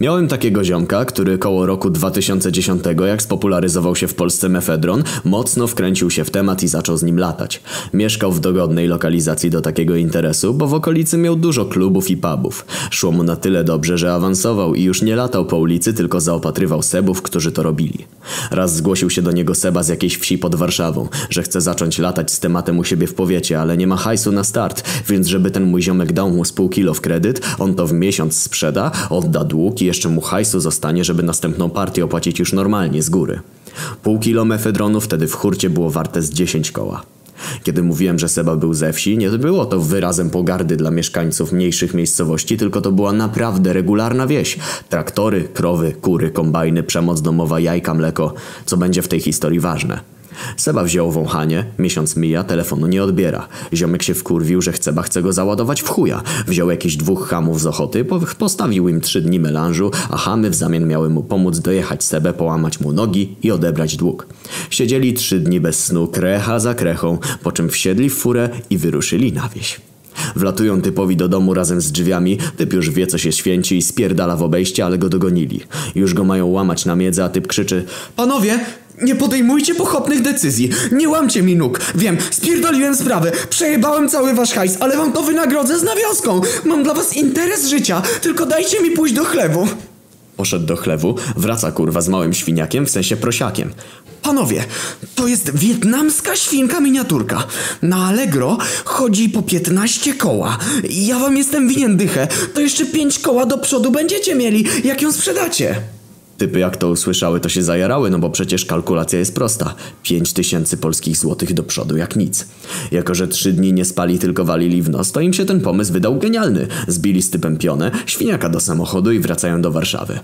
Miałem takiego ziomka, który koło roku 2010, jak spopularyzował się w Polsce mefedron, mocno wkręcił się w temat i zaczął z nim latać. Mieszkał w dogodnej lokalizacji do takiego interesu, bo w okolicy miał dużo klubów i pubów. Szło mu na tyle dobrze, że awansował i już nie latał po ulicy, tylko zaopatrywał sebów, którzy to robili. Raz zgłosił się do niego seba z jakiejś wsi pod Warszawą, że chce zacząć latać z tematem u siebie w powiecie, ale nie ma hajsu na start, więc żeby ten mój ziomek dał mu z pół kilo w kredyt, on to w miesiąc sprzeda, odda dług i jeszcze mu hajsu zostanie, żeby następną partię opłacić już normalnie z góry. Pół kilo mefedronu wtedy w hurcie było warte z 10 koła. Kiedy mówiłem, że Seba był ze wsi, nie było to wyrazem pogardy dla mieszkańców mniejszych miejscowości, tylko to była naprawdę regularna wieś. Traktory, krowy, kury, kombajny, przemoc domowa, jajka, mleko. Co będzie w tej historii ważne. Seba wziął wąchanie, miesiąc mija, telefonu nie odbiera. Ziomek się wkurwił, że Seba chce go załadować w chuja. Wziął jakieś dwóch hamów z ochoty, postawił im trzy dni melanżu, a hamy w zamian miały mu pomóc dojechać Sebę, połamać mu nogi i odebrać dług. Siedzieli trzy dni bez snu, krecha za krechą, po czym wsiedli w furę i wyruszyli na wieś. Wlatują typowi do domu razem z drzwiami, typ już wie co się święci i spierdala w obejście, ale go dogonili. Już go mają łamać na miedzę, a typ krzyczy Panowie, nie podejmujcie pochopnych decyzji. Nie łamcie mi nóg. Wiem, spierdoliłem sprawę. Przejebałem cały wasz hajs, ale wam to wynagrodzę z nawiązką. Mam dla was interes życia. Tylko dajcie mi pójść do chlewu. Poszedł do chlewu, wraca kurwa z małym świniakiem, w sensie prosiakiem. Panowie, to jest wietnamska świnka miniaturka. Na Allegro chodzi po 15 koła. Ja wam jestem winien dychę. To jeszcze 5 koła do przodu będziecie mieli, jak ją sprzedacie. Typy jak to usłyszały, to się zajarały, no bo przecież kalkulacja jest prosta. 5 tysięcy polskich złotych do przodu jak nic. Jako, że trzy dni nie spali, tylko walili w nos, to im się ten pomysł wydał genialny. Zbili z typem pionę, świniaka do samochodu i wracają do Warszawy.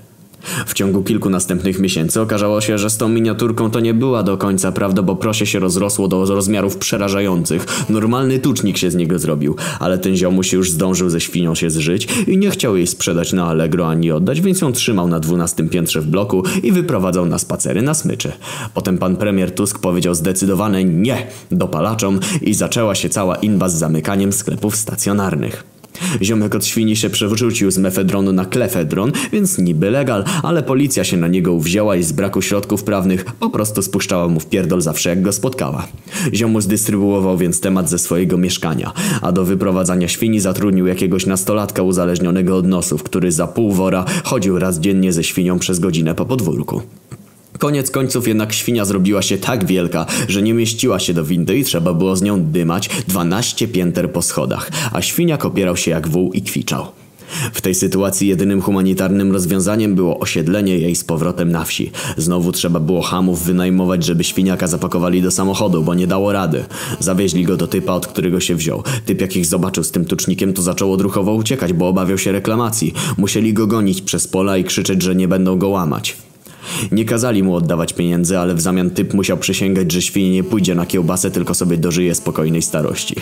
W ciągu kilku następnych miesięcy okazało się, że z tą miniaturką to nie była do końca prawda, bo prosie się rozrosło do rozmiarów przerażających. Normalny tucznik się z niego zrobił, ale ten ziomuś już zdążył ze świnią się zżyć i nie chciał jej sprzedać na Allegro ani oddać, więc ją trzymał na dwunastym piętrze w bloku i wyprowadzał na spacery na smyczy. Potem pan premier Tusk powiedział zdecydowane nie dopalaczom i zaczęła się cała inba z zamykaniem sklepów stacjonarnych. Ziomek od świni się przewrócił z mefedronu na klefedron, więc niby legal, ale policja się na niego uwzięła i z braku środków prawnych po prostu spuszczała mu w pierdol zawsze jak go spotkała. Ziomuś dystrybuował więc temat ze swojego mieszkania, a do wyprowadzania świni zatrudnił jakiegoś nastolatka uzależnionego od nosów, który za pół wora chodził raz dziennie ze świnią przez godzinę po podwórku. Koniec końców jednak świnia zrobiła się tak wielka, że nie mieściła się do windy i trzeba było z nią dymać 12 pięter po schodach, a świniak opierał się jak wół i kwiczał. W tej sytuacji jedynym humanitarnym rozwiązaniem było osiedlenie jej z powrotem na wsi. Znowu trzeba było hamów wynajmować, żeby świniaka zapakowali do samochodu, bo nie dało rady. Zawieźli go do typa, od którego się wziął. Typ jak ich zobaczył z tym tucznikiem, to zaczął odruchowo uciekać, bo obawiał się reklamacji. Musieli go gonić przez pola i krzyczeć, że nie będą go łamać. Nie kazali mu oddawać pieniędzy, ale w zamian typ musiał przysięgać, że świnie nie pójdzie na kiełbasę, tylko sobie dożyje spokojnej starości.